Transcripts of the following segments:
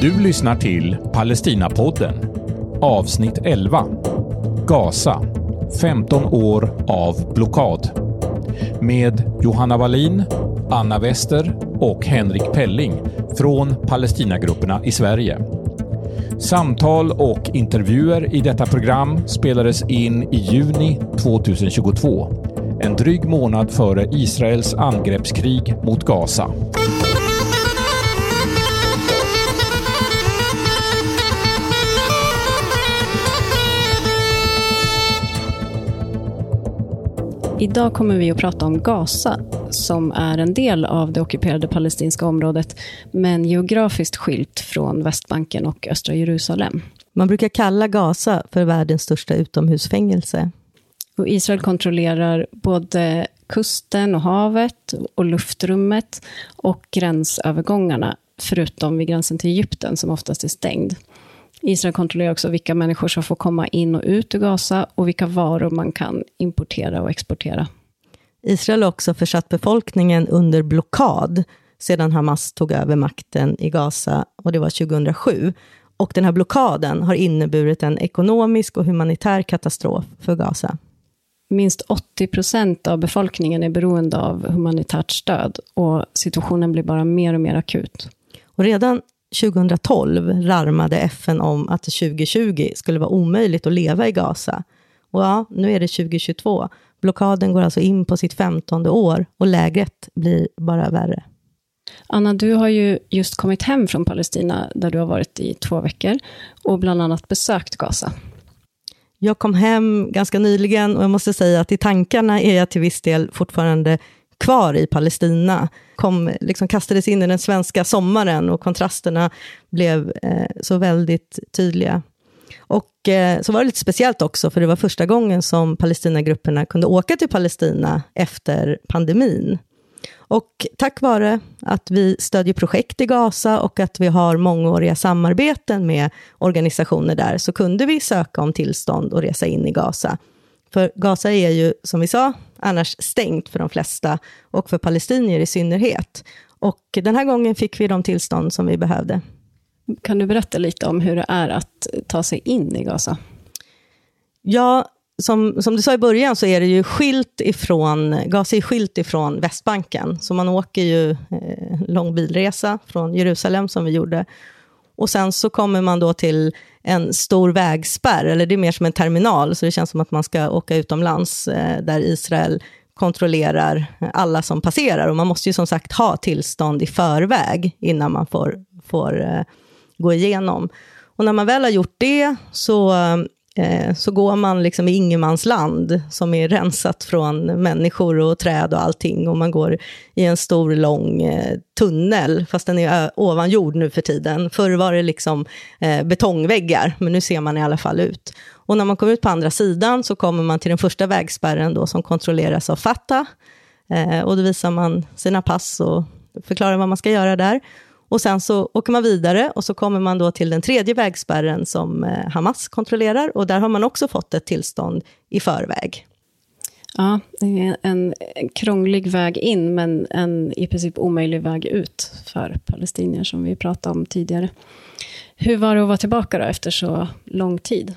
Du lyssnar till Palestinapodden, avsnitt 11. Gaza, 15 år av blockad. Med Johanna Wallin, Anna Wester och Henrik Pelling från Palestinagrupperna i Sverige. Samtal och intervjuer i detta program spelades in i juni 2022, en dryg månad före Israels angreppskrig mot Gaza. Idag kommer vi att prata om Gaza, som är en del av det ockuperade palestinska området, men geografiskt skilt från Västbanken och östra Jerusalem. Man brukar kalla Gaza för världens största utomhusfängelse. Och Israel kontrollerar både kusten och havet och luftrummet och gränsövergångarna, förutom vid gränsen till Egypten, som oftast är stängd. Israel kontrollerar också vilka människor som får komma in och ut ur Gaza och vilka varor man kan importera och exportera. Israel har också försatt befolkningen under blockad sedan Hamas tog över makten i Gaza, och det var 2007. Och den här blockaden har inneburit en ekonomisk och humanitär katastrof för Gaza. Minst 80 procent av befolkningen är beroende av humanitärt stöd och situationen blir bara mer och mer akut. Och redan 2012 larmade FN om att det 2020 skulle vara omöjligt att leva i Gaza. Och ja, nu är det 2022. Blockaden går alltså in på sitt femtonde år och läget blir bara värre. Anna, du har ju just kommit hem från Palestina, där du har varit i två veckor, och bland annat besökt Gaza. Jag kom hem ganska nyligen och jag måste säga att i tankarna är jag till viss del fortfarande kvar i Palestina. Kom, liksom kastades in i den svenska sommaren och kontrasterna blev eh, så väldigt tydliga. Och eh, så var det lite speciellt också, för det var första gången som Palestinagrupperna kunde åka till Palestina efter pandemin. Och tack vare att vi stödjer projekt i Gaza och att vi har mångåriga samarbeten med organisationer där, så kunde vi söka om tillstånd och resa in i Gaza. För Gaza är ju, som vi sa, annars stängt för de flesta och för palestinier i synnerhet. Och den här gången fick vi de tillstånd som vi behövde. Kan du berätta lite om hur det är att ta sig in i Gaza? Ja, som, som du sa i början så är det ju skilt ifrån, Gaza är skilt ifrån Västbanken. Så man åker ju eh, lång bilresa från Jerusalem som vi gjorde. Och sen så kommer man då till en stor vägspärr, eller det är mer som en terminal, så det känns som att man ska åka utomlands, eh, där Israel kontrollerar alla som passerar. Och man måste ju som sagt ha tillstånd i förväg innan man får, får eh, gå igenom. Och när man väl har gjort det så Eh, Eh, så går man liksom i ingenmansland som är rensat från människor och träd och allting. Och man går i en stor lång eh, tunnel, fast den är ovan jord nu för tiden. Förr var det liksom eh, betongväggar, men nu ser man i alla fall ut. Och när man kommer ut på andra sidan så kommer man till den första vägspärren då, som kontrolleras av Fatah. och då visar man sina pass och förklarar vad man ska göra där. Och sen så åker man vidare och så kommer man då till den tredje vägspärren som eh, Hamas kontrollerar och där har man också fått ett tillstånd i förväg. Ja, det är en krånglig väg in, men en i princip omöjlig väg ut för palestinier, som vi pratade om tidigare. Hur var det att vara tillbaka då, efter så lång tid?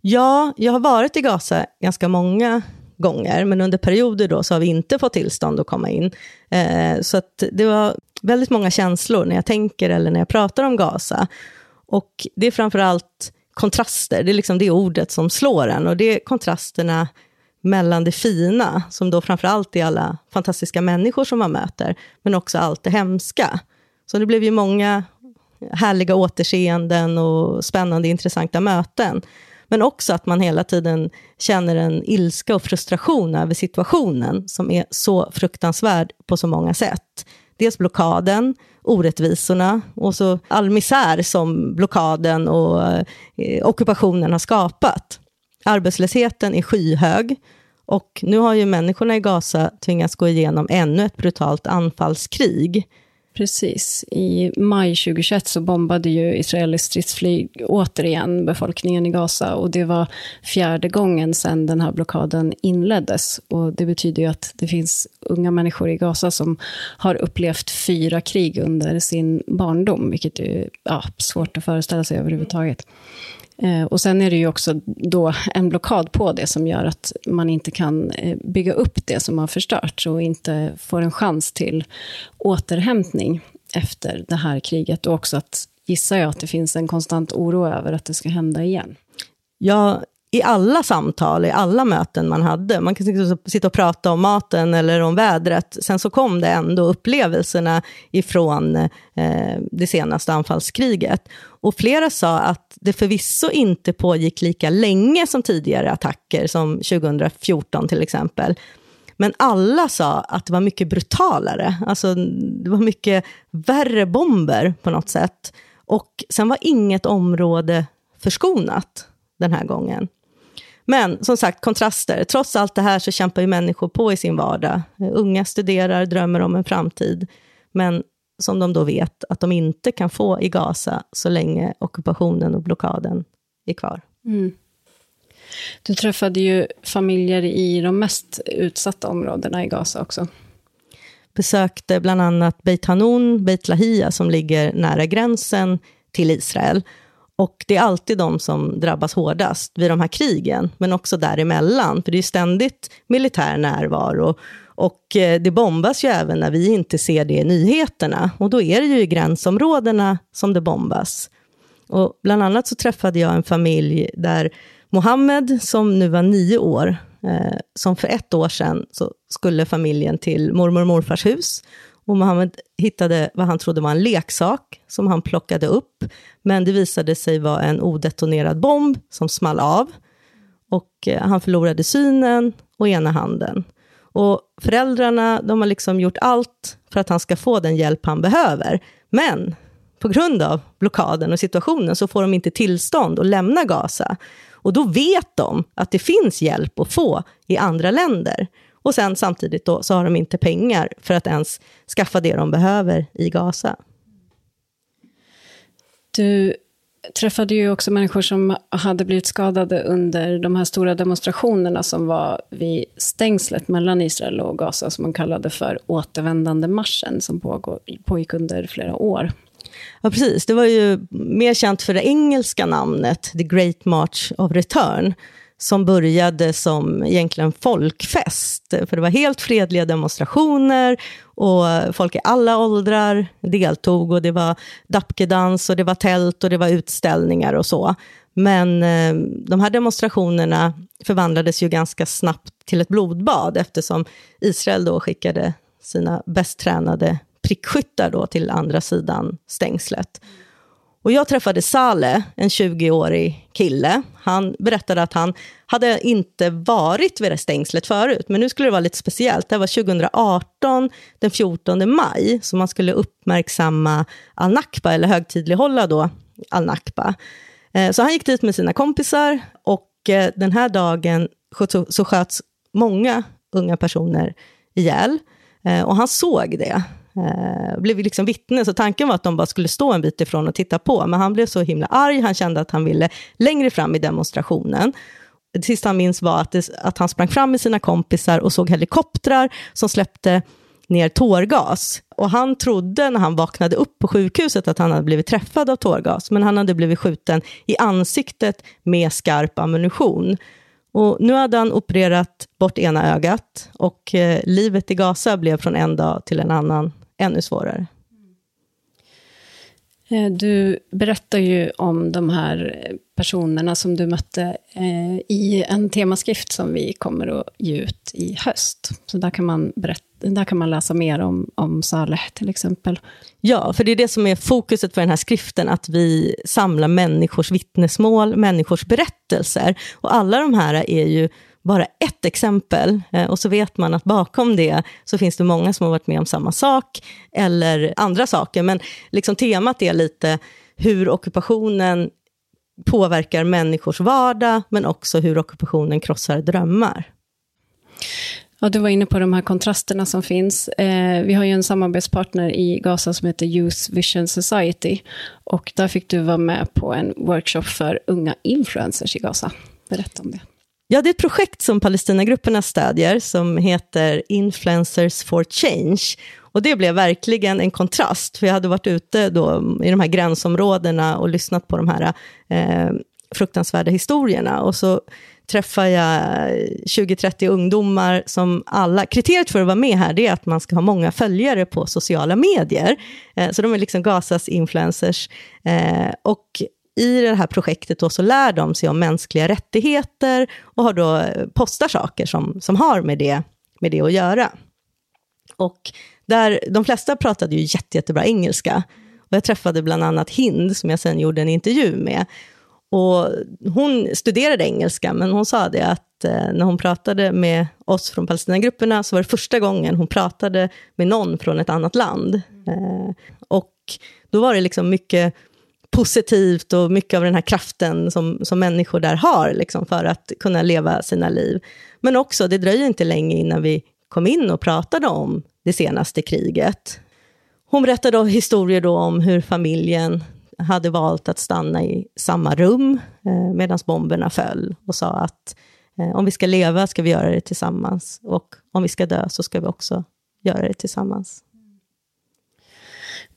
Ja, jag har varit i Gaza ganska många gånger, men under perioder då så har vi inte fått tillstånd att komma in. Eh, så att det var väldigt många känslor när jag tänker eller när jag pratar om Gaza. Och det är framför allt kontraster, det är liksom det ordet som slår en. Och det är kontrasterna mellan det fina, som då framför allt är alla fantastiska människor som man möter, men också allt det hemska. Så det blev ju många härliga återseenden och spännande, intressanta möten. Men också att man hela tiden känner en ilska och frustration över situationen, som är så fruktansvärd på så många sätt. Dels blockaden, orättvisorna och så all misär som blockaden och eh, ockupationen har skapat. Arbetslösheten är skyhög och nu har ju människorna i Gaza tvingats gå igenom ännu ett brutalt anfallskrig. Precis. I maj 2021 så bombade ju israeliskt stridsflyg återigen befolkningen i Gaza. Och det var fjärde gången sedan den här blockaden inleddes. Och det betyder ju att det finns unga människor i Gaza som har upplevt fyra krig under sin barndom, vilket är ja, svårt att föreställa sig överhuvudtaget. Eh, och sen är det ju också då en blockad på det som gör att man inte kan eh, bygga upp det som har förstörts och inte får en chans till återhämtning efter det här kriget. Och också att, gissar jag, att det finns en konstant oro över att det ska hända igen. Ja, i alla samtal, i alla möten man hade. Man kan sitta och prata om maten eller om vädret. Sen så kom det ändå upplevelserna ifrån eh, det senaste anfallskriget. Och flera sa att det förvisso inte pågick lika länge som tidigare attacker, som 2014 till exempel. Men alla sa att det var mycket brutalare. Alltså, det var mycket värre bomber på något sätt. Och sen var inget område förskonat den här gången. Men som sagt, kontraster. Trots allt det här så kämpar ju människor på i sin vardag. Unga studerar, drömmer om en framtid. Men som de då vet att de inte kan få i Gaza så länge ockupationen och blockaden är kvar. Mm. Du träffade ju familjer i de mest utsatta områdena i Gaza också. Besökte bland annat Beit Hanun, Beit Lahia, som ligger nära gränsen till Israel. Och det är alltid de som drabbas hårdast vid de här krigen, men också däremellan. För det är ständigt militär närvaro. Och eh, det bombas ju även när vi inte ser det i nyheterna. Och då är det ju i gränsområdena som det bombas. Och bland annat så träffade jag en familj där Mohammed, som nu var nio år, eh, som för ett år sedan så skulle familjen till mormor och morfars hus. Och Mohammed hittade vad han trodde var en leksak som han plockade upp. Men det visade sig vara en odetonerad bomb som small av. Och eh, han förlorade synen och ena handen. Och föräldrarna de har liksom gjort allt för att han ska få den hjälp han behöver. Men på grund av blockaden och situationen så får de inte tillstånd att lämna Gaza. Och då vet de att det finns hjälp att få i andra länder. Och sen samtidigt då, så har de inte pengar för att ens skaffa det de behöver i Gaza. Du träffade ju också människor som hade blivit skadade under de här stora demonstrationerna som var vid stängslet mellan Israel och Gaza, som man kallade för återvändande marschen, som pågick under flera år. Ja, precis. Det var ju mer känt för det engelska namnet, The Great March of Return som började som egentligen folkfest. För det var helt fredliga demonstrationer och folk i alla åldrar deltog och det var dapkedans och det var tält och det var utställningar och så. Men eh, de här demonstrationerna förvandlades ju ganska snabbt till ett blodbad eftersom Israel då skickade sina bäst tränade prickskyttar då till andra sidan stängslet. Och jag träffade Saleh, en 20-årig kille. Han berättade att han hade inte varit vid det stängslet förut, men nu skulle det vara lite speciellt. Det var 2018, den 14 maj, så man skulle uppmärksamma al-Nakba, eller högtidlighålla då al-Nakba. Eh, så han gick dit med sina kompisar och eh, den här dagen så sköts många unga personer ihjäl. Eh, och han såg det eh, blev liksom vittne, så tanken var att de bara skulle stå en bit ifrån och titta på, men han blev så himla arg, han kände att han ville längre fram i demonstrationen. Det sista han minns var att, det, att han sprang fram med sina kompisar och såg helikoptrar som släppte ner tårgas. Och han trodde när han vaknade upp på sjukhuset att han hade blivit träffad av tårgas, men han hade blivit skjuten i ansiktet med skarp ammunition. Och nu hade han opererat bort ena ögat och eh, livet i Gaza blev från en dag till en annan ännu svårare. Eh, du berättar ju om de här personerna som du mötte eh, i en temaskrift som vi kommer att ge ut i höst. Så där kan man, berätta, där kan man läsa mer om, om Saleh till exempel. Ja, för det är det som är fokuset för den här skriften, att vi samlar människors vittnesmål, människors berättelser. Och alla de här är ju bara ett exempel. Eh, och så vet man att bakom det så finns det många som har varit med om samma sak, eller andra saker. Men liksom temat är lite hur ockupationen påverkar människors vardag, men också hur ockupationen krossar drömmar. Ja, du var inne på de här kontrasterna som finns. Eh, vi har ju en samarbetspartner i Gaza som heter Youth Vision Society. Och där fick du vara med på en workshop för unga influencers i Gaza. Berätta om det. Ja, det är ett projekt som Palestinagrupperna stödjer som heter Influencers for Change. Och det blev verkligen en kontrast, för jag hade varit ute då i de här gränsområdena och lyssnat på de här eh, fruktansvärda historierna. Och så träffar jag 20-30 ungdomar som alla... Kriteriet för att vara med här det är att man ska ha många följare på sociala medier. Eh, så de är liksom Gazas influencers. Eh, och i det här projektet då så lär de sig om mänskliga rättigheter och har då eh, postar saker som, som har med det, med det att göra. Och där, de flesta pratade ju jätte, jättebra engelska. Och jag träffade bland annat Hind, som jag sen gjorde en intervju med. Och hon studerade engelska, men hon sa det att eh, när hon pratade med oss från Palestinagrupperna, så var det första gången hon pratade med någon från ett annat land. Eh, och då var det liksom mycket positivt och mycket av den här kraften som, som människor där har, liksom, för att kunna leva sina liv. Men också, det dröjer inte länge innan vi kom in och pratade om det senaste kriget. Hon berättade historier då om hur familjen hade valt att stanna i samma rum eh, medan bomberna föll och sa att eh, om vi ska leva ska vi göra det tillsammans och om vi ska dö så ska vi också göra det tillsammans.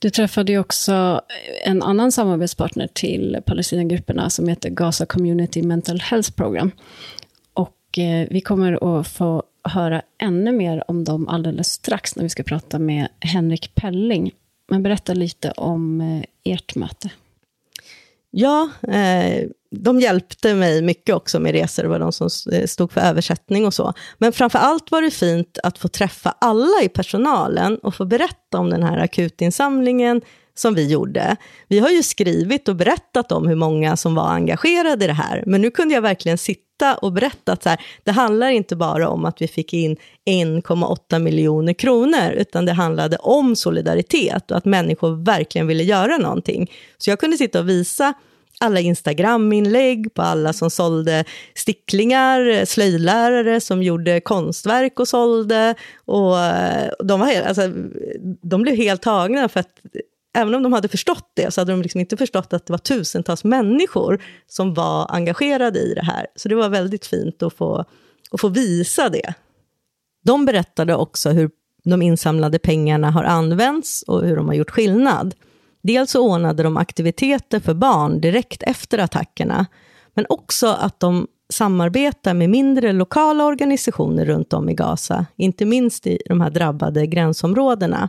Du träffade ju också en annan samarbetspartner till Palestinagrupperna som heter Gaza Community Mental Health Program. Och eh, vi kommer att få höra ännu mer om dem alldeles strax när vi ska prata med Henrik Pelling. Men berätta lite om eh, ert möte. Ja, eh, de hjälpte mig mycket också med resor, det var de som eh, stod för översättning och så. Men framför allt var det fint att få träffa alla i personalen och få berätta om den här akutinsamlingen som vi gjorde. Vi har ju skrivit och berättat om hur många som var engagerade i det här, men nu kunde jag verkligen sitta och berätta att så här, det handlar inte bara om att vi fick in 1,8 miljoner kronor, utan det handlade om solidaritet och att människor verkligen ville göra någonting. Så jag kunde sitta och visa alla Instagram-inlägg på alla som sålde sticklingar, slöjdlärare som gjorde konstverk och sålde. Och eh, de, var helt, alltså, de blev helt tagna för att även om de hade förstått det, så hade de liksom inte förstått att det var tusentals människor som var engagerade i det här. Så det var väldigt fint att få, att få visa det. De berättade också hur de insamlade pengarna har använts och hur de har gjort skillnad. Dels så ordnade de aktiviteter för barn direkt efter attackerna, men också att de samarbetar med mindre lokala organisationer runt om i Gaza, inte minst i de här drabbade gränsområdena.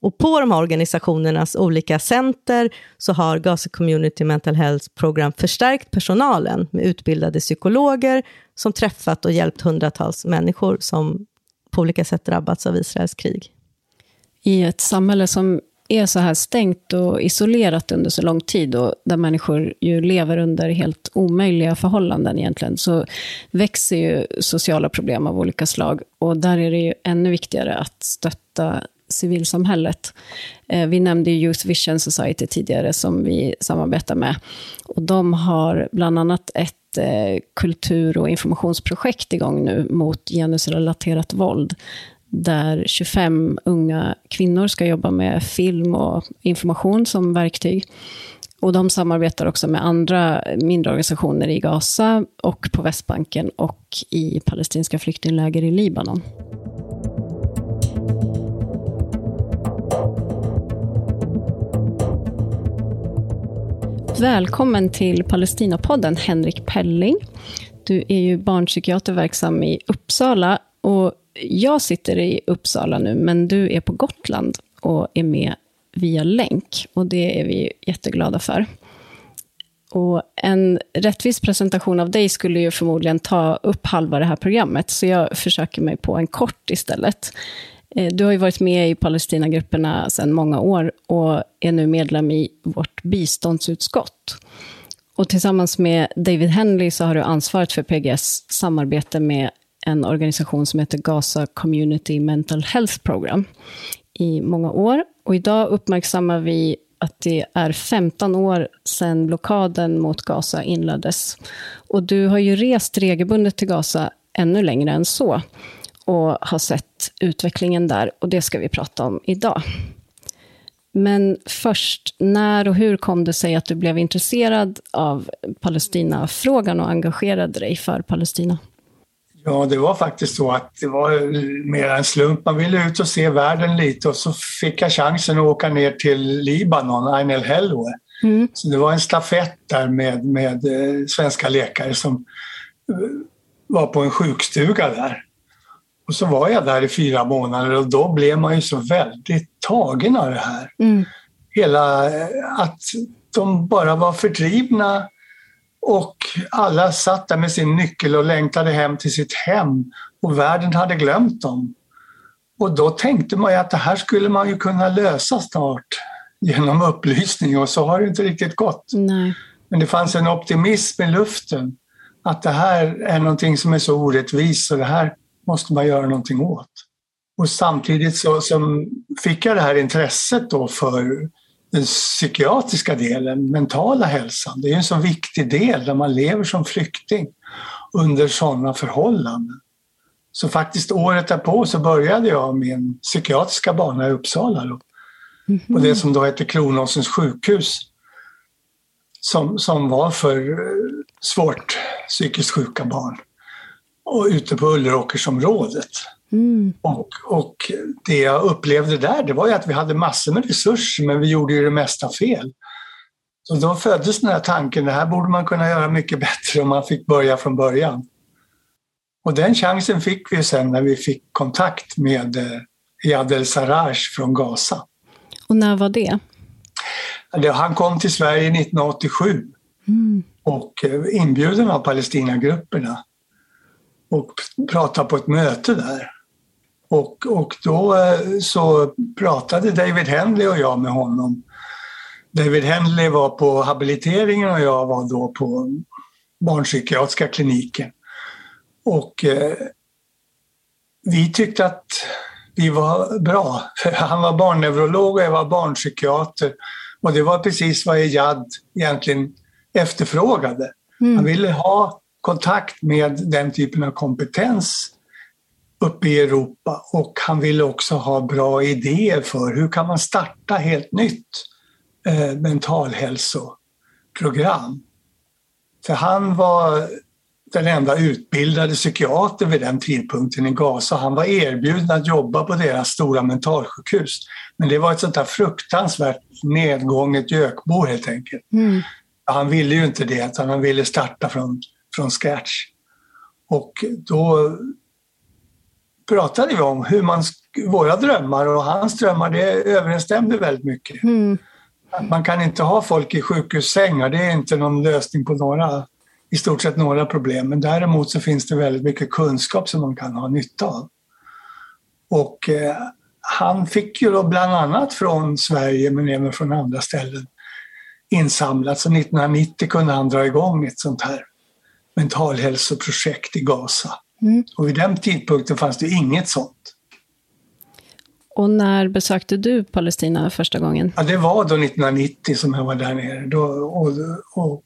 Och på de här organisationernas olika center så har Gaza Community Mental Health Program förstärkt personalen med utbildade psykologer som träffat och hjälpt hundratals människor som på olika sätt drabbats av Israels krig. I ett samhälle som är så här stängt och isolerat under så lång tid och där människor ju lever under helt omöjliga förhållanden egentligen, så växer ju sociala problem av olika slag. Och där är det ju ännu viktigare att stötta civilsamhället. Eh, vi nämnde Youth Vision Society tidigare, som vi samarbetar med. Och de har bland annat ett eh, kultur och informationsprojekt igång nu mot genusrelaterat våld, där 25 unga kvinnor ska jobba med film och information som verktyg. Och de samarbetar också med andra mindre organisationer i Gaza och på Västbanken och i palestinska flyktingläger i Libanon. Välkommen till Palestinapodden, Henrik Pelling. Du är ju barnpsykiater verksam i Uppsala och jag sitter i Uppsala nu, men du är på Gotland och är med via länk. Och det är vi jätteglada för. Och en rättvis presentation av dig skulle ju förmodligen ta upp halva det här programmet, så jag försöker mig på en kort istället. Eh, du har ju varit med i Palestinagrupperna sedan många år och är nu medlem i vårt biståndsutskott. Och tillsammans med David Henley så har du ansvaret för PGS samarbete med en organisation som heter Gaza Community Mental Health Program i många år. Och idag uppmärksammar vi att det är 15 år sedan blockaden mot Gaza inleddes. Och du har ju rest regelbundet till Gaza ännu längre än så. och har sett utvecklingen där. Och det ska vi prata om idag. Men först, när och hur kom det sig att du blev intresserad av Palestinafrågan och engagerade dig för Palestina? Ja, det var faktiskt så att det var mer en slump. Man ville ut och se världen lite och så fick jag chansen att åka ner till Libanon, Ain el Helwe. Mm. Så det var en stafett där med, med eh, svenska läkare som eh, var på en sjukstuga där. Och så var jag där i fyra månader och då blev man ju så väldigt tagen av det här. Mm. Hela, eh, att de bara var fördrivna och alla satt där med sin nyckel och längtade hem till sitt hem och världen hade glömt dem. Och då tänkte man ju att det här skulle man ju kunna lösa snart genom upplysning och så har det inte riktigt gått. Nej. Men det fanns en optimism i luften att det här är någonting som är så orättvist så det här måste man göra någonting åt. Och samtidigt så som fick jag det här intresset då för den psykiatriska delen, mentala hälsan. Det är en så viktig del när man lever som flykting under sådana förhållanden. Så faktiskt året därpå så började jag min psykiatriska bana i Uppsala. Då, mm -hmm. På det som då hette Kronåsens sjukhus. Som, som var för svårt psykiskt sjuka barn. Och ute på Ulleråkersområdet. Mm. Och, och det jag upplevde där, det var ju att vi hade massor med resurser, men vi gjorde ju det mesta fel. Så då föddes den här tanken, det här borde man kunna göra mycket bättre om man fick börja från början. Och den chansen fick vi sen när vi fick kontakt med Yad eh, el-Sarraj från Gaza. Och när var det? Han kom till Sverige 1987 mm. och eh, inbjuden av Palestinagrupperna och pratade på ett möte där. Och, och då eh, så pratade David Henley och jag med honom. David Henley var på habiliteringen och jag var då på barnpsykiatriska kliniken. Och eh, vi tyckte att vi var bra. Han var barnneurolog och jag var barnpsykiater. Och det var precis vad Ejad egentligen efterfrågade. Mm. Han ville ha kontakt med den typen av kompetens uppe i Europa och han ville också ha bra idéer för hur kan man starta helt nytt eh, mentalhälsoprogram. För han var den enda utbildade psykiater vid den tidpunkten i Gaza. Han var erbjuden att jobba på deras stora mentalsjukhus. Men det var ett sånt där fruktansvärt nedgånget gökbo helt enkelt. Mm. Han ville ju inte det, utan han ville starta från, från scratch. Och då pratade vi om hur man, våra drömmar och hans drömmar, det överensstämde väldigt mycket. Mm. Man kan inte ha folk i sjukhussängar, det är inte någon lösning på några, i stort sett några problem. Men däremot så finns det väldigt mycket kunskap som man kan ha nytta av. Och eh, han fick ju då bland annat från Sverige, men även från andra ställen, insamlat. Så 1990 kunde han dra igång ett sånt här mentalhälsoprojekt i Gaza. Mm. Och vid den tidpunkten fanns det inget sånt. Och när besökte du Palestina första gången? Ja, det var då 1990 som jag var där nere. Då, och, och,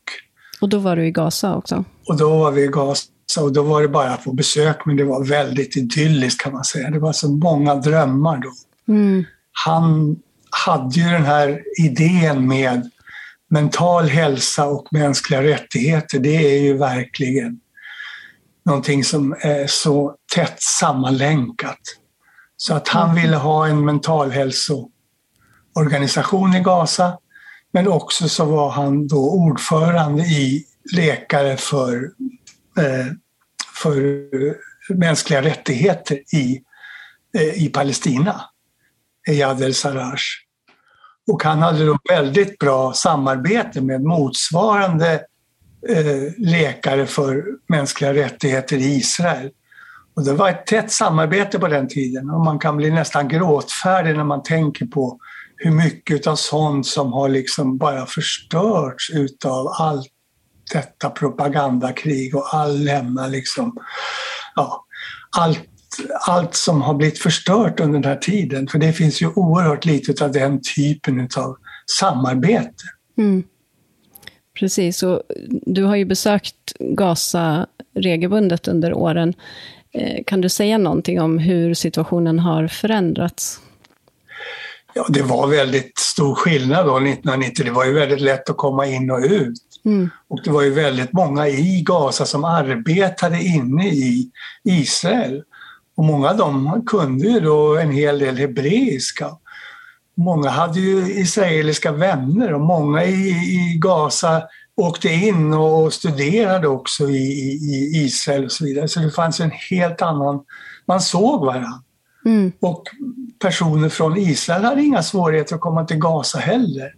och då var du i Gaza också? Och då var vi i Gaza och då var det bara på besök, men det var väldigt idylliskt kan man säga. Det var så många drömmar då. Mm. Han hade ju den här idén med mental hälsa och mänskliga rättigheter. Det är ju verkligen någonting som är så tätt sammanlänkat. Så att han mm. ville ha en mentalhälsoorganisation i Gaza, men också så var han då ordförande i Läkare för, eh, för mänskliga rättigheter i, eh, i Palestina, Iyad el-Sarraj. Och han hade då väldigt bra samarbete med motsvarande Eh, läkare för mänskliga rättigheter i Israel. Och det var ett tätt samarbete på den tiden och man kan bli nästan gråtfärdig när man tänker på hur mycket av sånt som har liksom bara förstörts utav allt detta propagandakrig och all lämna liksom, ja, allt, allt som har blivit förstört under den här tiden. För det finns ju oerhört lite av den typen av samarbete. Mm. Precis, och du har ju besökt Gaza regelbundet under åren. Eh, kan du säga någonting om hur situationen har förändrats? Ja, det var väldigt stor skillnad då 1990. Det var ju väldigt lätt att komma in och ut. Mm. Och det var ju väldigt många i Gaza som arbetade inne i Israel. Och många av dem kunde ju då en hel del hebreiska. Många hade ju israeliska vänner och många i, i Gaza åkte in och studerade också i, i, Israel och så vidare. Så det fanns en helt annan... Man såg varandra. Mm. Och personer från Israel hade inga svårigheter att komma till Gaza heller.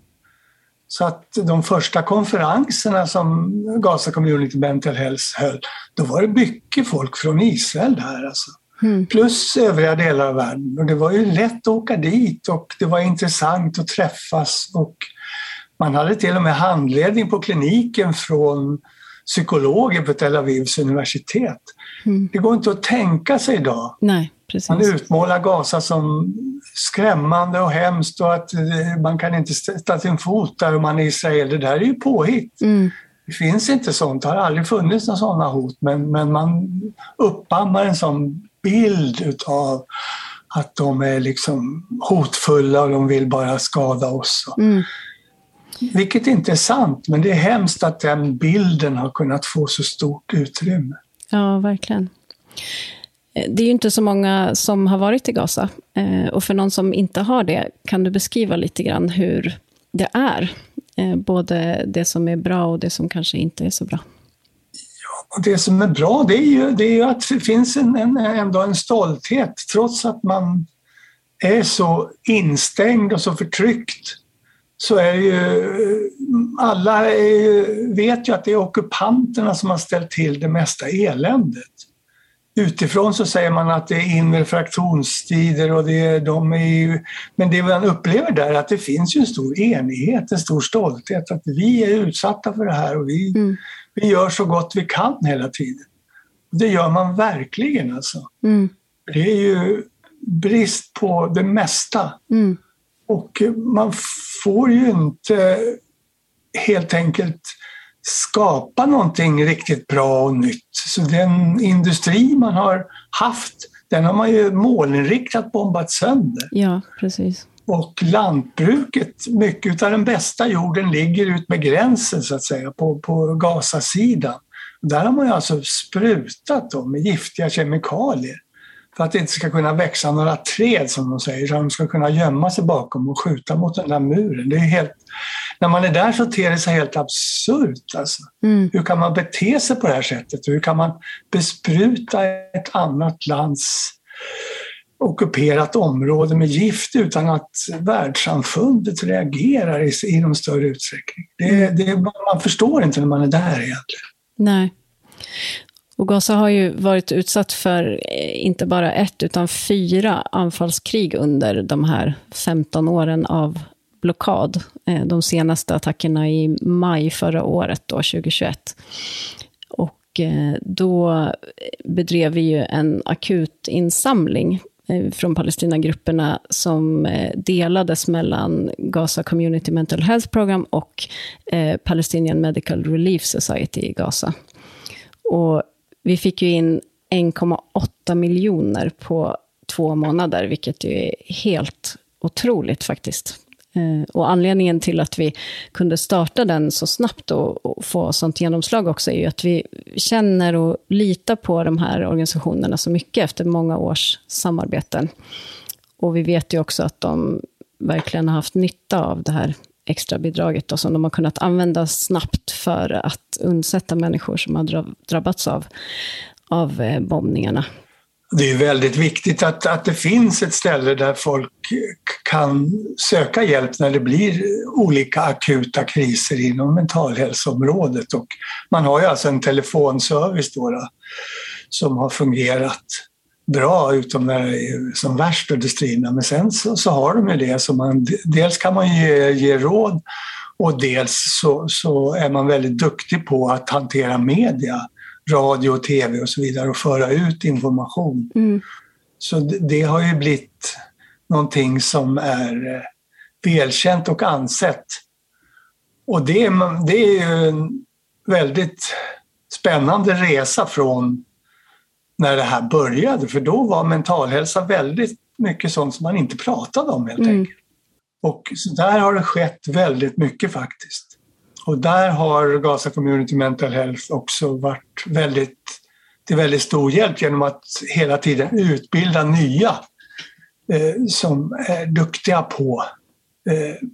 Så att de första konferenserna som Gaza Community Mental Health höll, då var det mycket folk från Israel där. Alltså. Mm. Plus övriga delar av världen. Och det var ju lätt att åka dit och det var intressant att träffas. Och man hade till och med handledning på kliniken från psykologer på Tel Avivs universitet. Mm. Det går inte att tänka sig idag. Nej, precis. Man utmålar Gaza som skrämmande och hemskt och att eh, man kan inte sätta sin fot där om man är israel. Det där är ju påhitt. Mm. Det finns inte sånt, det har aldrig funnits några sådana hot men, men man uppammar en sån bild utav att de är liksom hotfulla och de vill bara skada oss. Mm. Vilket inte är sant, men det är hemskt att den bilden har kunnat få så stort utrymme. Ja, verkligen. Det är ju inte så många som har varit i Gaza. Eh, och för någon som inte har det, kan du beskriva lite grann hur det är? Eh, både det som är bra och det som kanske inte är så bra. Och det som är bra det är ju, det är ju att det finns en, en, ändå en stolthet trots att man är så instängd och så förtryckt så är ju alla är, vet ju att det är ockupanterna som har ställt till det mesta eländet. Utifrån så säger man att det är inre fraktionstider och det är, de är ju, men det man upplever där är att det finns ju en stor enighet, en stor stolthet att vi är utsatta för det här och vi, mm vi gör så gott vi kan hela tiden. Det gör man verkligen alltså. Mm. Det är ju brist på det mesta. Mm. Och man får ju inte helt enkelt skapa någonting riktigt bra och nytt. Så den industri man har haft, den har man ju målinriktat bombat sönder. Ja, precis. Och lantbruket, mycket av den bästa jorden ligger ut med gränsen så att säga på, på Gazasidan. Där har man ju alltså sprutat då, med giftiga kemikalier för att det inte ska kunna växa några träd som de säger, så de ska kunna gömma sig bakom och skjuta mot den där muren. Det är helt, när man är där så ter det sig helt absurt. Alltså. Mm. Hur kan man bete sig på det här sättet? Hur kan man bespruta ett annat lands ockuperat område med gift utan att världssamfundet reagerar i, i någon större utsträckning. Det, mm. det, man förstår inte när man är där egentligen. Nej. Och Gaza har ju varit utsatt för eh, inte bara ett, utan fyra anfallskrig under de här 15 åren av blockad. Eh, de senaste attackerna i maj förra året, då, 2021. Och eh, då bedrev vi ju en akut insamling Eh, från Palestinagrupperna som eh, delades mellan Gaza Community Mental Health Program och eh, Palestinian Medical Relief Society i Gaza. Och vi fick ju in 1,8 miljoner på två månader, vilket ju är helt otroligt faktiskt. Eh, och anledningen till att vi kunde starta den så snabbt och, få sånt genomslag också, är ju att vi känner och litar på de här organisationerna så mycket efter många års samarbeten. Och vi vet ju också att de verkligen har haft nytta av det här extra bidraget då, som de har kunnat använda snabbt för att undsätta människor som har drabbats av, av eh, bombningarna det är väldigt viktigt att, att det finns ett ställe där folk kan söka hjälp när det blir olika akuta kriser inom mentalhälsoområdet. Och man har ju alltså en telefonservice då, då som har fungerat bra utom när det är som värst under striderna. Men sen så, så, har de ju det. Så man, dels kan man ge, ge råd och dels så, så är man väldigt duktig på att hantera media radio och tv och så vidare och föra ut information. Mm. Så det, det, har ju blivit någonting som är eh, välkänt och ansett. Och det, det är ju en väldigt spännande resa från när det här började, för då var mental hälsa väldigt mycket sånt som man inte pratade om helt mm. enkelt. Och så där har det skett väldigt mycket faktiskt. Och där har Gaza Community Mental Health också varit väldigt, till väldigt stor hjälp genom att hela tiden utbilda nya eh, som är duktiga på eh,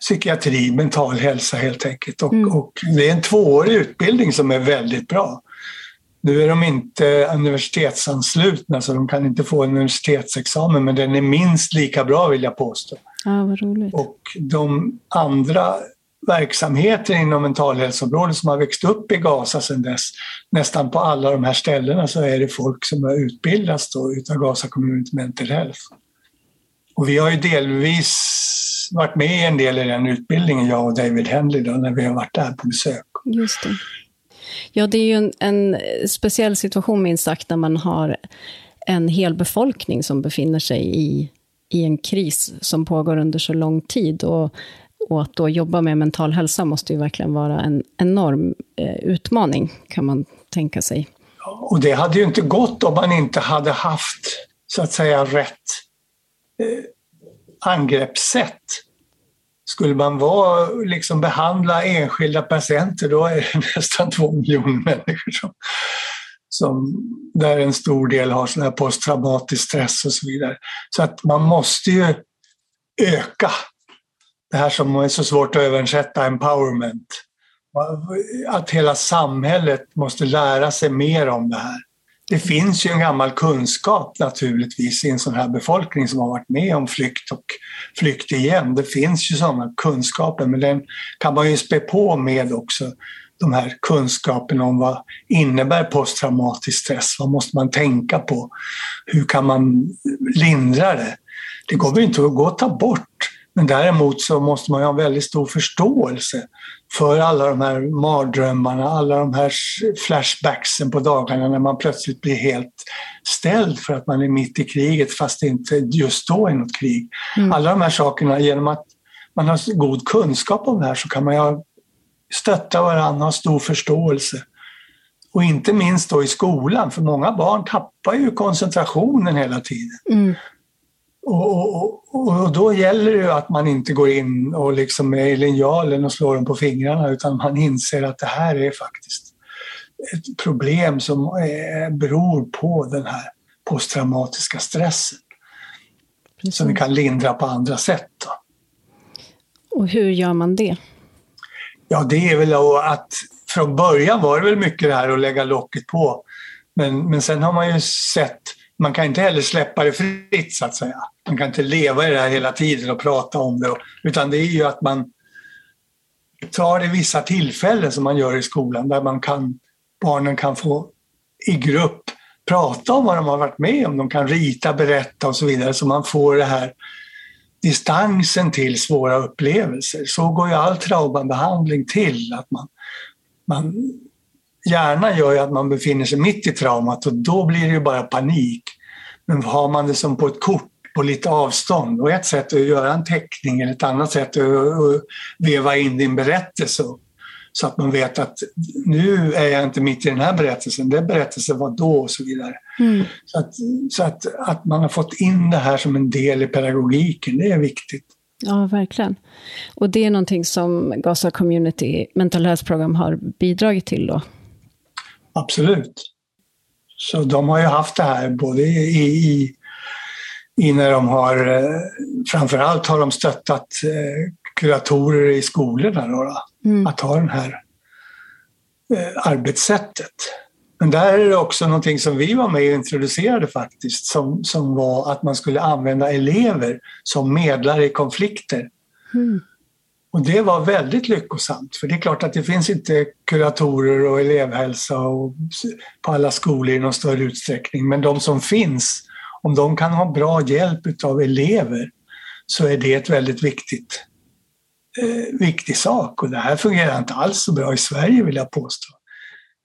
psykiatri, mental hälsa helt enkelt. Och, mm. och, det är en tvåårig utbildning som är väldigt bra. Nu är de inte universitetsanslutna så de kan inte få en universitetsexamen men den är minst lika bra vill jag påstå. Ja, vad roligt. Och de andra verksamheter inom mentalhälsoområdet som har växt upp i Gaza sedan dess, nästan på alla de här ställena så är det folk som har utbildats då utav Gaza Community Mental Health. Och vi har ju delvis varit med i en del i den utbildningen, jag och David Henley, då, när vi har varit där på besök. Just det. Ja, det är ju en, en speciell situation minst sagt när man har en hel befolkning som befinner sig i, i en kris som pågår under så lång tid. Och, och att då jobba med mental hälsa måste ju verkligen vara en enorm eh, utmaning, kan man tänka sig. Och det hade ju inte gått om man inte hade haft, så att säga, rätt eh, angreppssätt. Skulle man vara, liksom behandla enskilda patienter då är det nästan två miljoner människor som, som, där en stor del har sån här posttraumatisk stress och så vidare. Så att man måste ju öka det här som är så svårt att översätta, empowerment. Att hela samhället måste lära sig mer om det här det finns ju en gammal kunskap naturligtvis i en sån här befolkning som har varit med om flykt och flykt igen. Det finns ju sådana kunskaper men den kan man ju spä på med också de här kunskaperna om vad innebär posttraumatisk stress? Vad måste man tänka på? Hur kan man lindra det? Det går väl inte att gå och ta bort men däremot så måste man ha en väldigt stor förståelse för alla de här mardrömmarna, alla de här flashbacksen på dagarna när man plötsligt blir helt ställd för att man är mitt i kriget fast det inte just då är något krig. Mm. Alla de här sakerna, genom att man har god kunskap om det här så kan man ju stötta varandra, ha stor förståelse. Och inte minst då i skolan, för många barn tappar ju koncentrationen hela tiden. Mm. Och, och, och, då gäller det ju att man inte går in och liksom med linjalen och slår dem på fingrarna utan man inser att det här är faktiskt ett problem som är, beror på den här posttraumatiska stressen. Precis. Som vi kan lindra på andra sätt. Då. Och hur gör man det? Ja, det är väl att från början var det väl mycket det här att lägga locket på. Men, men sen har man ju sett man kan inte heller släppa det fritt så att säga. Man kan inte leva i det här hela tiden och prata om det. Utan det är ju att man tar det vissa tillfällen som man gör i skolan där man kan, barnen kan få i grupp prata om vad de har varit med om. De kan rita, berätta och så vidare så man får det här distansen till svåra upplevelser. Så går ju all traumabehandling till. Att man, man hjärnan gör ju att man befinner sig mitt i traumat och då blir det ju bara panik. Men har man det som på ett kort på lite avstånd och ett sätt är att göra en teckning eller ett annat sätt är att veva in din berättelse så att man vet att nu är jag inte mitt i den här berättelsen, den berättelsen var då och så vidare. Mm. Så, att, så att, att man har fått in det här som en del i pedagogiken, det är viktigt. Ja, verkligen. Och det är någonting som Gaza Community Mental Health Program har bidragit till då? Absolut. Så de har ju haft det här både i, i, i när de har, eh, framförallt har de stöttat eh, kuratorer i skolorna då, mm. att ha det här eh, arbetssättet. Men där är det också någonting som vi var med och introducerade faktiskt, som, som var att man skulle använda elever som medlare i konflikter. Mm. Och det var väldigt lyckosamt, för det är klart att det finns inte kuratorer och elevhälsa och på alla skolor i någon större utsträckning, men de som finns, om de kan ha bra hjälp av elever så är det ett väldigt viktigt, eh, viktig sak. Och det här fungerar inte alls så bra i Sverige vill jag påstå.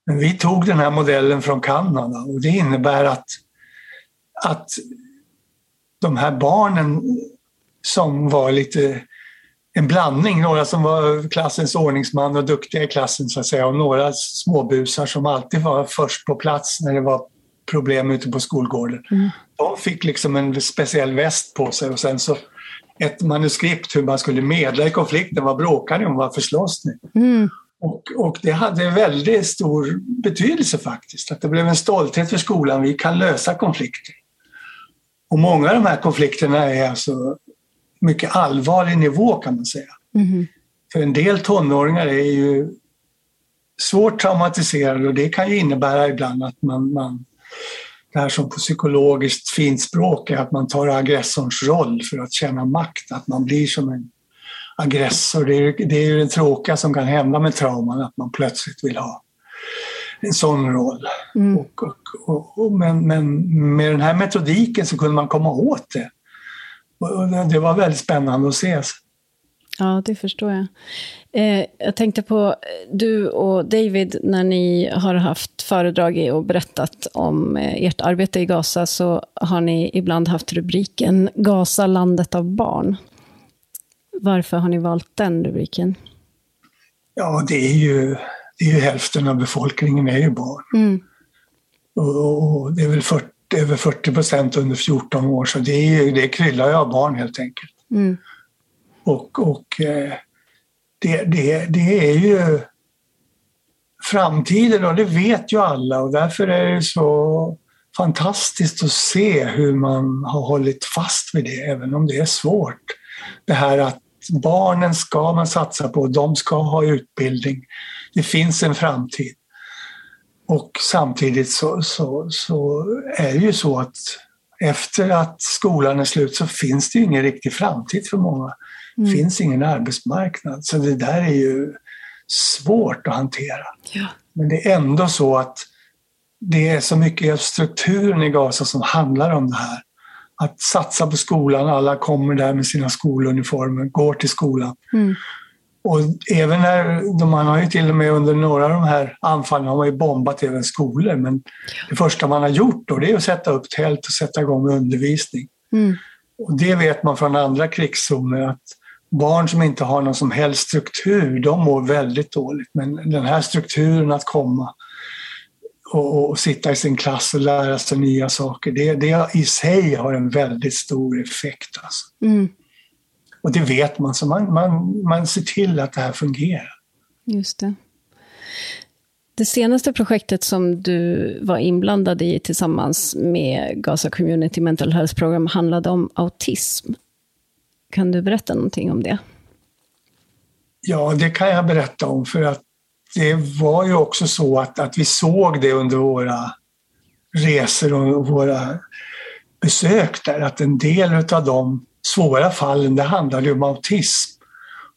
Men vi tog den här modellen från Kanada och det innebär att, att de här barnen som var lite en blandning, några som var klassens ordningsman och duktiga i klassen så att säga och några småbusar som alltid var först på plats när det var problem ute på skolgården. Mm. De fick liksom en speciell väst på sig och sen så ett manuskript hur man skulle medla i konflikten. Vad bråkar ni om? Varför slåss ni? Mm. Och, och det hade väldigt stor betydelse faktiskt. Att det blev en stolthet för skolan. Vi kan lösa konflikter. Och många av de här konflikterna är alltså mycket allvarlig nivå kan man säga. Mm. För en del tonåringar är ju svårt traumatiserade och det kan ju innebära ibland att man, man det här som på psykologiskt fint språk är att man tar aggressorns roll för att känna makt, att man blir som en aggressor. Det är, det är ju det tråkiga som kan hända med trauman, att man plötsligt vill ha en sån roll. Mm. Och, och, och, men, men med den här metodiken så kunde man komma åt det. Det var väldigt spännande att se. Ja, det förstår jag. Eh, jag tänkte på, du och David, när ni har haft föredrag och berättat om eh, ert arbete i Gaza, så har ni ibland haft rubriken Gaza, landet av barn. Varför har ni valt den rubriken? Ja, det är ju, det är ju hälften av befolkningen är ju barn. Mm. Och, och det är väl 40, över 40 procent under 14 år, så det, är, det kryllar ju av barn helt enkelt. Mm. Och, och eh, det, det, det är ju framtiden och det vet ju alla och därför är det så fantastiskt att se hur man har hållit fast vid det, även om det är svårt. Det här att barnen ska man satsa på, de ska ha utbildning. Det finns en framtid. Och samtidigt så, så, så är det ju så att efter att skolan är slut så finns det ju ingen riktig framtid för många. Det Mm. finns ingen arbetsmarknad. Så det där är ju svårt att hantera. Ja. Men det är ändå så att det är så mycket av strukturen i Gaza som handlar om det här. Att satsa på skolan, alla kommer där med sina skoluniformer, går till skolan. Mm. Och även när, de- man har ju till och med under några av de här anfallen har man ju bombat även skolor, men det första man har gjort då det är att sätta upp tält och sätta igång med undervisning. Mm. Och det vet man från andra krigszoner att barn som inte har någon som helst struktur, de mår väldigt dåligt. Men den här strukturen att komma och, och sitta i sin klass och lära sig nya saker, det, det i sig har en väldigt stor effekt. Alltså. Mm. Och det vet man, så man, man, man ser till att det här fungerar. Just det. Det senaste projektet som du var inblandad i tillsammans med Gaza Community Mental Health Program handlade om autism. Kan du berätta någonting om det? Ja, det kan jag berätta om för att det var ju också så att, att vi såg det under våra resor och våra besök där, att en del av de svåra fallen, det handlade ju om autism.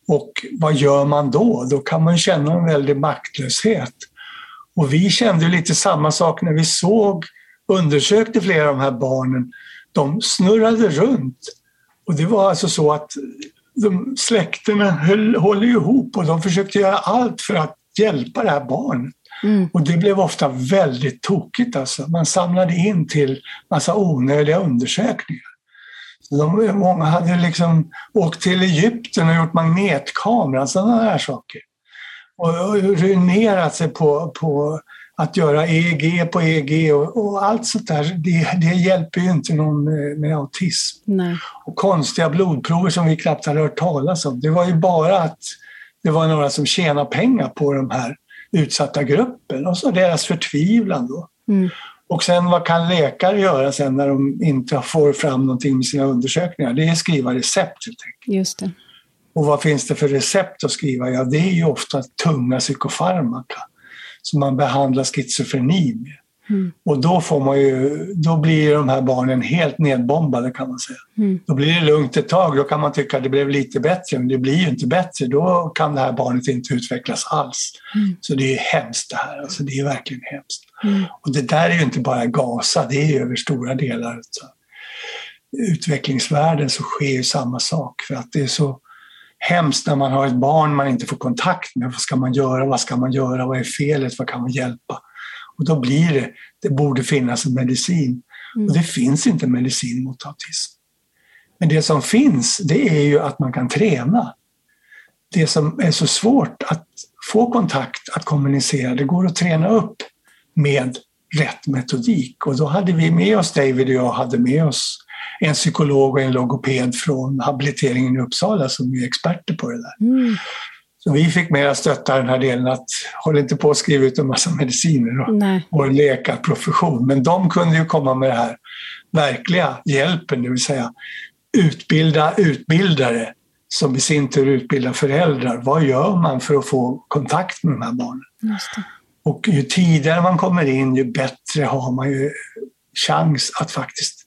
Och vad gör man då? Då kan man känna en väldig maktlöshet. Och vi kände lite samma sak när vi såg, undersökte flera av de här barnen. De snurrade runt. Och det var alltså så att de, släkterna höll, håller ihop och de försökte göra allt för att hjälpa det här barnet. Mm. Och det blev ofta väldigt tokigt. Alltså. Man samlade in till massa onödiga undersökningar. De, många hade liksom åkt till Egypten och gjort magnetkameran, sådana här saker. Och, och ruinerat sig på, på att göra EEG på EEG och, och allt sånt där. Det, det hjälper ju inte någon med, med autism Nej. och konstiga blodprover som vi knappt hade hört talas om. Det var ju bara att det var några som tjänade pengar på de här utsatta gruppen och så deras förtvivlan då. Mm. Och sen vad kan läkare göra sen när de inte får fram någonting med sina undersökningar? Det är skriva recept helt enkelt. Just det. Och vad finns det för recept att skriva? Ja, det är ju ofta tunga psykofarmaka som man behandlar schizofreni med. Mm. Och då, får man ju, då blir de här barnen helt nedbombade kan man säga. Mm. Då blir det lugnt ett tag, då kan man tycka att det blev lite bättre, men det blir ju inte bättre. Då kan det här barnet inte utvecklas alls. Mm. Så det är hemskt det här, alltså det är verkligen hemskt. Mm. Och det där är ju inte bara Gaza, det är över stora delar av utvecklingsvärlden så sker ju samma sak. För att det är så hemskt när man har ett barn man inte får kontakt med. Vad ska man göra? Vad ska man göra? Vad är felet? Vad kan man hjälpa? Och då blir det, det borde finnas en medicin. Mm. Och det finns inte medicin mot autism. Men det som finns, det är ju att man kan träna. Det som är så svårt att få kontakt, att kommunicera, det går att träna upp med rätt metodik. Och då hade vi med oss, David och jag hade med oss en psykolog och en logoped från habiliteringen i Uppsala som är experter på det där. Mm. Så vi fick mera stötta den här delen att håll inte på att skriva ut en massa mediciner och, Nej. och leka profession. Men de kunde ju komma med det här verkliga hjälpen, det vill säga utbilda utbildare som i sin tur utbildar föräldrar. Vad gör man för att få kontakt med de här barnen? Och ju tidigare man kommer in, ju bättre har man ju chans att faktiskt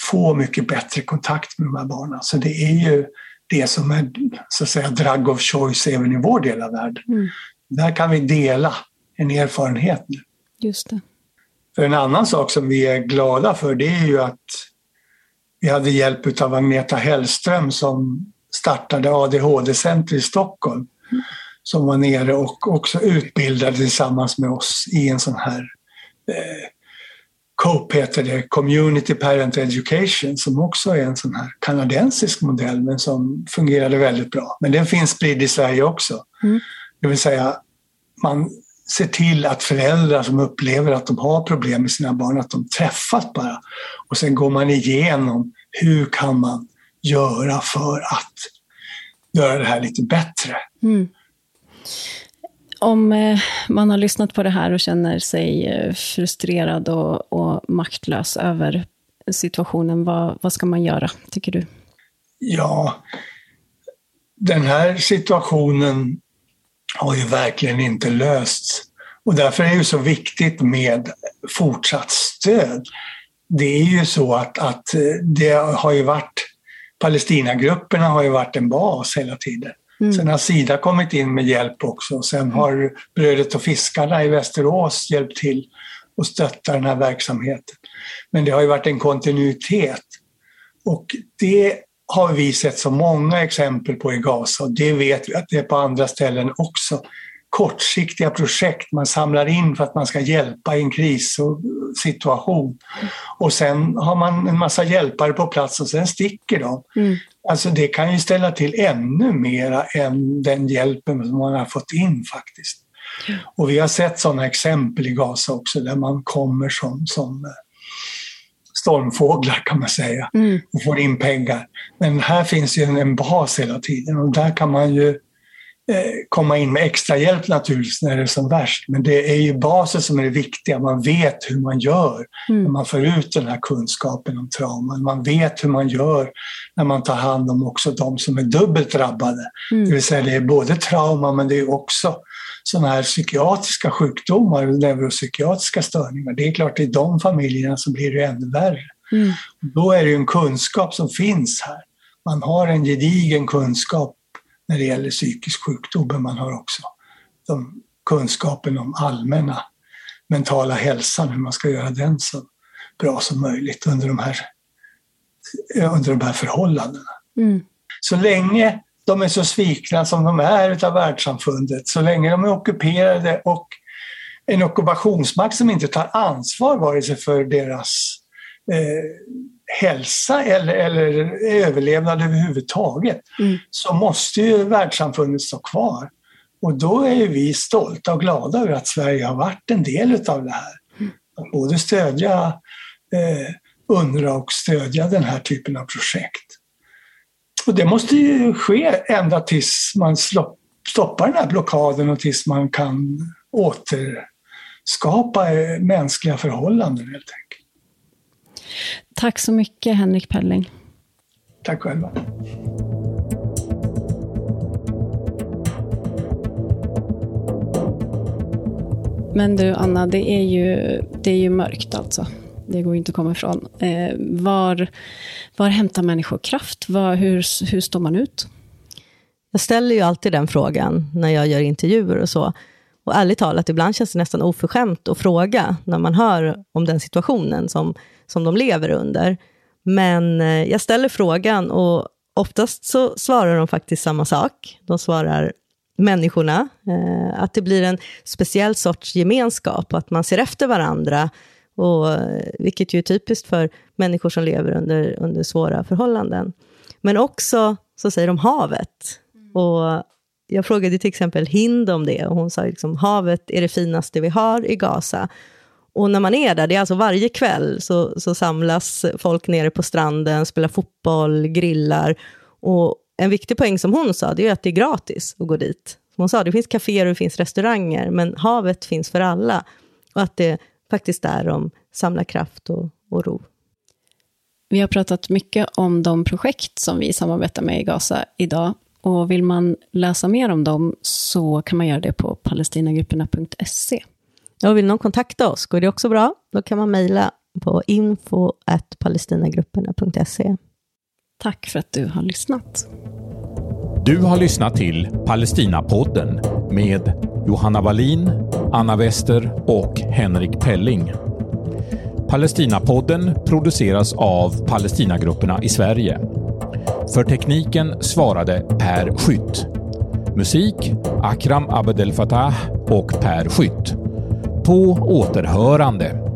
få mycket bättre kontakt med de här barnen. Så det är ju det som är så att säga drug of choice även i vår del av världen. Mm. Där kan vi dela en erfarenhet nu. Just det. För en annan sak som vi är glada för det är ju att vi hade hjälp av Agneta Hellström som startade ADHD-center i Stockholm. Mm. Som var nere och också utbildade tillsammans med oss i en sån här eh, COPE heter det, Community Parent Education, som också är en sån här kanadensisk modell men som fungerade väldigt bra. Men den finns spridd i Sverige också. Mm. Det vill säga, man ser till att föräldrar som upplever att de har problem med sina barn, att de träffas bara. Och sen går man igenom hur kan man göra för att göra det här lite bättre. Mm. Om eh, man har lyssnat på det här och känner sig eh, frustrerad och, och maktlös över situationen, vad, vad ska man göra, tycker du? Ja, den här situationen har ju verkligen inte lösts. Och därför är det så viktigt med fortsatt stöd. Det är ju så att, att eh, det har ju varit, Palestinagrupperna har ju varit en bas hela tiden. Mm. Sen har Sida kommit in med hjälp också. Sen mm. har Brödet och fiskarna i Västerås hjälpt till och stötta den här verksamheten. Men det har ju varit en kontinuitet. Och det har vi sett så många exempel på i Gaza och det vet vi att det är på andra ställen också. Kortsiktiga projekt man samlar in för att man ska hjälpa i en krissituation. Och sen har man en massa hjälpare på plats och sen sticker de. Mm. Alltså det kan ju ställa till ännu mera än den hjälpen som man har fått in faktiskt. Och vi har sett sådana exempel i Gaza också där man kommer som, som eh, stormfåglar kan man säga mm. och får in pengar. Men här finns ju en, en bas hela tiden och där kan man ju komma in med extra hjälp naturligtvis när det är som värst. Men det är ju basen som är det viktiga. Man vet hur man gör mm. när man får ut den här kunskapen om trauman. Man vet hur man gör när man tar hand om också de som är dubbelt drabbade. Mm. Det vill säga det är både trauma men det är också sådana här psykiatriska sjukdomar, neuropsykiatriska störningar. Det är klart, i de familjerna så blir det ännu värre. Mm. Då är det en kunskap som finns här. Man har en gedigen kunskap när det gäller psykisk sjukdom, men man har också de kunskapen om allmänna mentala hälsan, hur man ska göra den så bra som möjligt under de här, under de här förhållandena. Mm. Så länge de är så svikna som de är av världssamfundet, så länge de är ockuperade och en ockupationsmakt som inte tar ansvar vare sig för deras eh, hälsa eller, eller överlevnad överhuvudtaget mm. så måste ju världssamfundet stå kvar. Och då är vi stolta och glada över att Sverige har varit en del av det här. Mm. Att både stödja eh, UNRWA och stödja den här typen av projekt. Och det måste ju ske ända tills man stoppar den här blockaden och tills man kan återskapa eh, mänskliga förhållanden helt enkelt. Tack så mycket Henrik Pelling. Tack själva. Men du Anna, det är ju, det är ju mörkt alltså. Det går inte att komma ifrån. Eh, var, var hämtar människor kraft? Var, hur, hur står man ut? Jag ställer ju alltid den frågan när jag gör intervjuer och så. Och ärligt talat, ibland känns det nästan oförskämt att fråga när man hör om den situationen som som de lever under. Men eh, jag ställer frågan och oftast så svarar de faktiskt samma sak. De svarar människorna, eh, att det blir en speciell sorts gemenskap och att man ser efter varandra. Och, eh, vilket ju är typiskt för människor som lever under, under svåra förhållanden. Men också så säger de havet. Mm. Och jag frågade till exempel Hind om det och hon sa liksom havet är det finaste vi har i Gaza. Och när man är där, det är alltså varje kväll, så, så samlas folk nere på stranden, spelar fotboll, grillar. Och en viktig poäng som hon sa, det är att det är gratis att gå dit. Som hon sa, det finns kaféer och det finns restauranger, men havet finns för alla. Och att det faktiskt är de samlar kraft och, och ro. Vi har pratat mycket om de projekt som vi samarbetar med i Gaza idag. Och vill man läsa mer om dem så kan man göra det på palestinagrupperna.se. Och vill någon kontakta oss går det också bra. Då kan man mejla på info.palestinagrupperna.se. Tack för att du har lyssnat. Du har lyssnat till Palestinapodden med Johanna Wallin, Anna Wester och Henrik Pelling. Palestinapodden produceras av Palestinagrupperna i Sverige. För tekniken svarade Per Skytt. Musik Akram Abdel Fattah och Per Skytt. På återhörande.